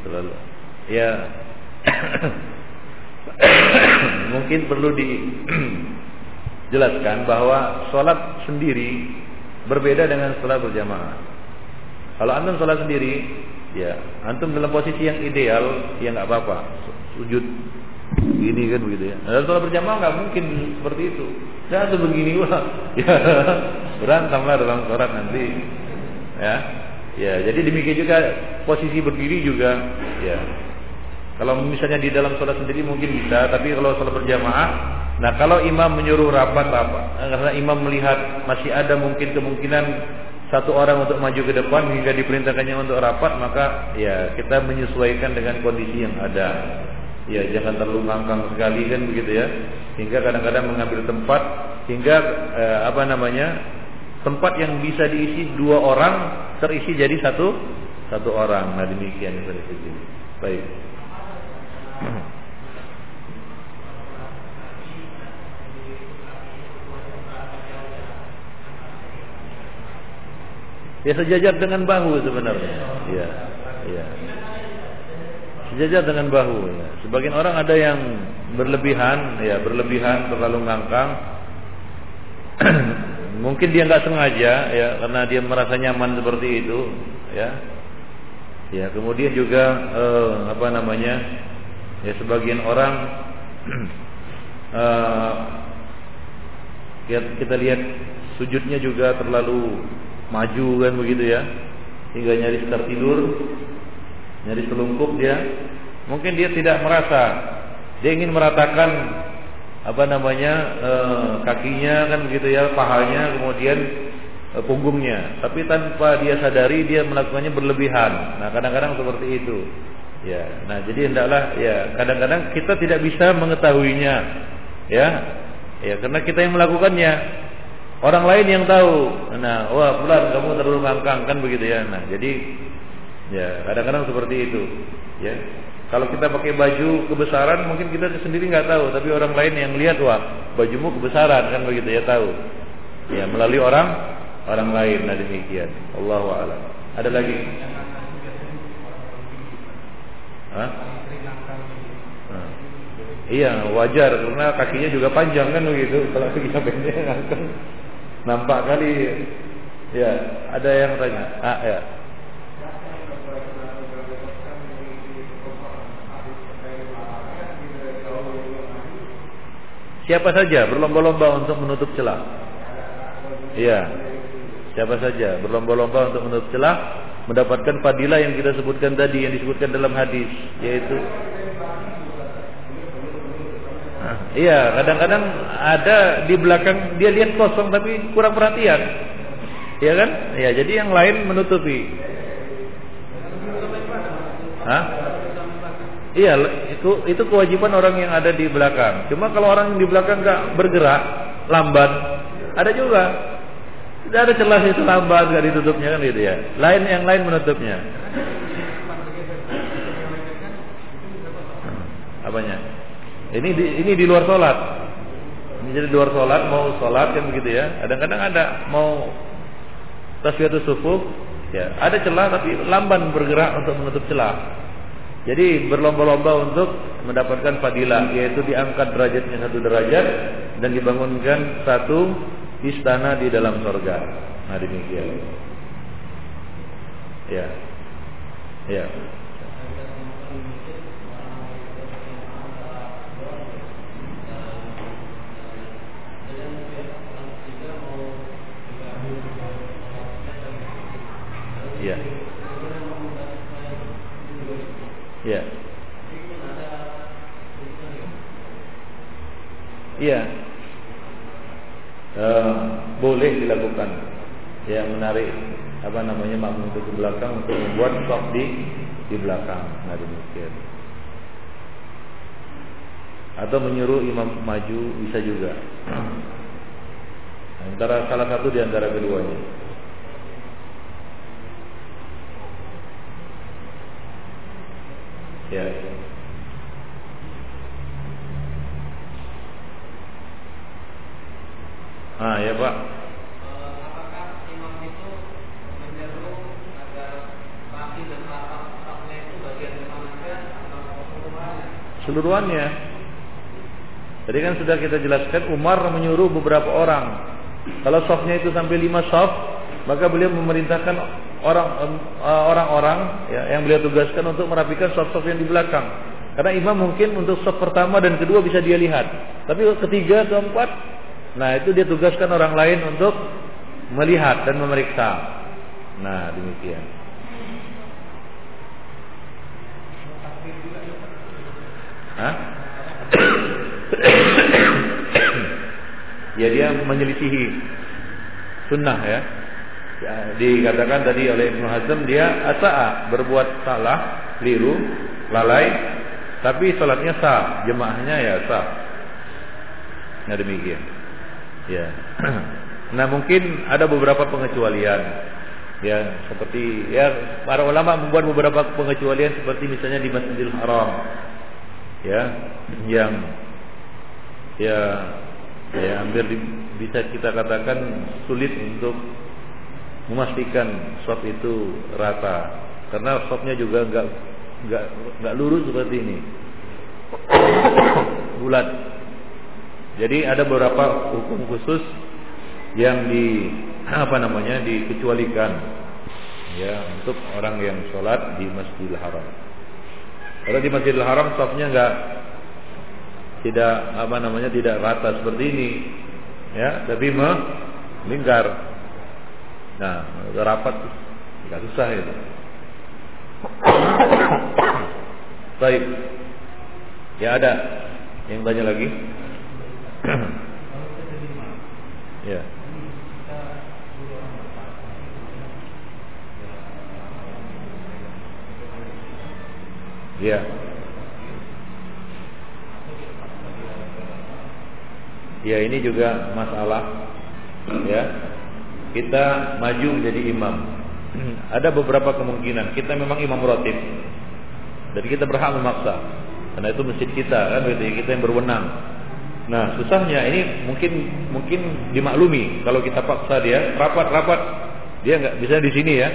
Selalu. Ya. mungkin perlu dijelaskan bahwa sholat sendiri berbeda dengan sholat berjamaah. Kalau anda sholat sendiri, ya antum dalam posisi yang ideal, ya nggak apa-apa sujud gini kan begitu ya. Dalam sholat berjamaah nggak mungkin seperti itu. Dan tuh begini wah, ya berantamlah dalam sholat nanti. Ya, ya jadi demikian juga posisi berdiri juga, ya. Kalau misalnya di dalam sholat sendiri mungkin bisa, tapi kalau sholat berjamaah, nah kalau imam menyuruh rapat rapat, karena imam melihat masih ada mungkin kemungkinan satu orang untuk maju ke depan hingga diperintahkannya untuk rapat, maka ya kita menyesuaikan dengan kondisi yang ada. Ya jangan terlalu ngangkang sekali kan begitu ya. Hingga kadang-kadang mengambil tempat hingga eh, apa namanya tempat yang bisa diisi dua orang terisi jadi satu satu orang. Nah demikian. Baik. Ya sejajar dengan bahu sebenarnya. Ya, ya sejajar dengan bahu ya. Sebagian orang ada yang berlebihan ya, berlebihan terlalu ngangkang. Mungkin dia nggak sengaja ya karena dia merasa nyaman seperti itu ya. Ya, kemudian juga eh, apa namanya? Ya sebagian orang eh, ya, kita lihat sujudnya juga terlalu maju kan begitu ya hingga nyaris tertidur nyaris telungkup dia Mungkin dia tidak merasa. Dia ingin meratakan apa namanya e, kakinya kan begitu ya, pahanya, kemudian e, punggungnya. Tapi tanpa dia sadari dia melakukannya berlebihan. Nah kadang-kadang seperti itu. Ya, nah jadi hendaklah ya kadang-kadang kita tidak bisa mengetahuinya, ya, ya karena kita yang melakukannya. Orang lain yang tahu. Nah, wah pulang kamu terlalu ngangkang kan begitu ya. Nah, jadi ya kadang-kadang seperti itu. Ya, kalau kita pakai baju kebesaran mungkin kita sendiri nggak tahu, tapi orang lain yang lihat wah bajumu kebesaran kan begitu ya tahu. Ya melalui orang orang lain nah demikian. Allah a'lam. Ada lagi? Hah? Iya wajar karena kakinya juga panjang kan begitu. Kalau kakinya pendek kan nampak kali. Ya ada yang tanya. Ah ya. Siapa saja berlomba-lomba untuk menutup celah. Iya. Siapa saja berlomba-lomba untuk menutup celah mendapatkan fadilah yang kita sebutkan tadi yang disebutkan dalam hadis yaitu Iya, kadang-kadang ada di belakang dia lihat kosong tapi kurang perhatian. Iya kan? Iya, jadi yang lain menutupi. Hah? Iya, itu itu kewajiban orang yang ada di belakang. Cuma kalau orang di belakang nggak bergerak, lambat, ada juga. Tidak ada celah itu lambat nggak ditutupnya kan gitu ya. Lain yang lain menutupnya. Apanya? Ini di, ini di luar sholat. Ini jadi di luar sholat mau sholat kan begitu ya. Kadang-kadang ada mau tasbihatus sufuh, ya ada celah tapi lamban bergerak untuk menutup celah. Jadi berlomba-lomba untuk mendapatkan fadilah yaitu diangkat derajatnya satu derajat dan dibangunkan satu istana di dalam surga. Nah demikian. Ya. Ya. Ya. Ya. Iya. Uh, boleh dilakukan. Ya menarik apa namanya makmum itu ke belakang untuk membuat stop di di belakang. Nah demikian. Atau menyuruh imam maju bisa juga. Antara salah satu di antara keduanya. Ya. Ah ya Pak. Seluruhannya. Tadi kan sudah kita jelaskan Umar menyuruh beberapa orang. Kalau softnya itu sampai lima soft, maka beliau memerintahkan orang-orang ya, yang beliau tugaskan untuk merapikan sop-sop yang di belakang. Karena imam mungkin untuk sop pertama dan kedua bisa dia lihat. Tapi ketiga, keempat, nah itu dia tugaskan orang lain untuk melihat dan memeriksa. Nah, demikian. Hah? ya dia menyelisihi sunnah ya, dikatakan tadi oleh Ibnu Hazm dia asa'a berbuat salah, keliru, lalai, tapi salatnya sah, jemaahnya ya sah. Nah demikian. Ya. Nah mungkin ada beberapa pengecualian. Ya, seperti ya para ulama membuat beberapa pengecualian seperti misalnya di Masjidil Haram. Ya, yang ya ya hampir bisa kita katakan sulit untuk memastikan sop itu rata. Karena sopnya juga enggak enggak enggak lurus seperti ini. Bulat. Jadi ada beberapa hukum khusus yang di apa namanya dikecualikan. Ya untuk orang yang sholat di Masjidil Haram. Kalau di Masjidil Haram sopnya enggak tidak apa namanya tidak rata seperti ini. Ya tapi melingkar Nah, udah rapat nggak susah itu. Baik. Ya ada yang tanya lagi? ya. Ya. Ya ini juga masalah ya kita maju menjadi imam. Ada beberapa kemungkinan kita memang imam rotib. Jadi kita berhak memaksa. Karena itu masjid kita kan berarti kita yang berwenang. Nah, susahnya ini mungkin mungkin dimaklumi kalau kita paksa dia rapat-rapat dia nggak bisa di sini ya.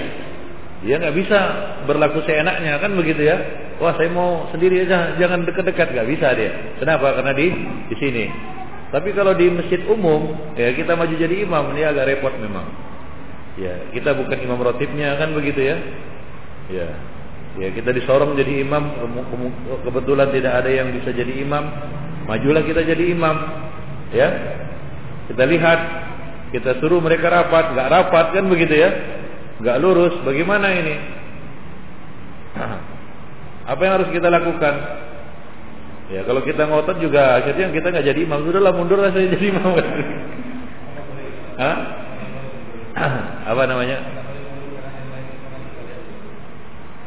Dia nggak bisa berlaku seenaknya kan begitu ya. Wah, saya mau sendiri aja, jangan dekat-dekat nggak bisa dia. Kenapa? Karena di di sini. Tapi kalau di masjid umum, ya kita maju jadi imam, ini agak repot memang. Ya, kita bukan imam rotibnya kan begitu ya. Ya. Ya, kita disorong jadi imam, kebetulan tidak ada yang bisa jadi imam, majulah kita jadi imam. Ya. Kita lihat, kita suruh mereka rapat, nggak rapat kan begitu ya? Nggak lurus, bagaimana ini? Apa yang harus kita lakukan? Ya kalau kita ngotot juga akhirnya kita nggak jadi imam. Sudahlah mundur lah saya jadi imam. Hah? Apa namanya?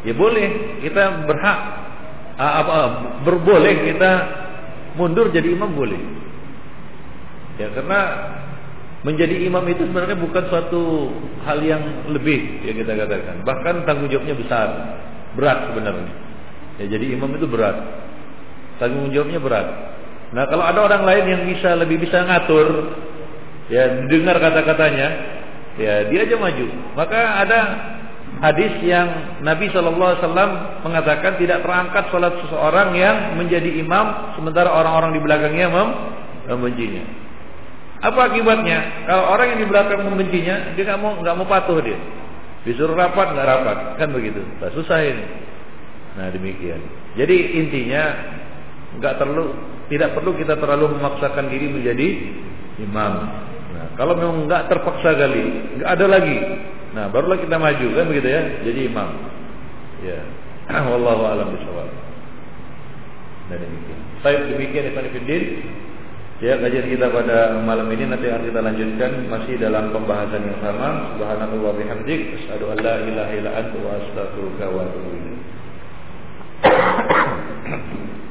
Ya boleh, kita berhak apa berboleh kita mundur jadi imam boleh. Ya karena menjadi imam itu sebenarnya bukan suatu hal yang lebih ya kita katakan. Bahkan tanggung jawabnya besar, berat sebenarnya. Ya jadi imam itu berat. Tanggung jawabnya berat. Nah, kalau ada orang lain yang bisa lebih bisa ngatur ya dengar kata-katanya, ya dia aja maju. Maka ada hadis yang Nabi Shallallahu Alaihi Wasallam mengatakan tidak terangkat sholat seseorang yang menjadi imam sementara orang-orang di belakangnya mem membencinya. Apa akibatnya? Kalau orang yang di belakang membencinya, dia nggak mau nggak mau patuh dia. Disuruh rapat nggak rapat, kan begitu. Nah, susah. Nah demikian. Jadi intinya nggak perlu tidak perlu kita terlalu memaksakan diri menjadi imam. Nah, kalau memang nggak terpaksa kali, nggak ada lagi. Nah, barulah kita maju kan begitu ya, jadi imam. Ya. Wallahu a'lam bishawab. Dan demikian. Saya demikian Ibn Fiddin. Ya kajian kita pada malam ini nanti akan kita lanjutkan masih dalam pembahasan yang sama. Subhanallah bihamdik asyhadu an la ilaha illa anta wa astaghfiruka wa atubu ilaik.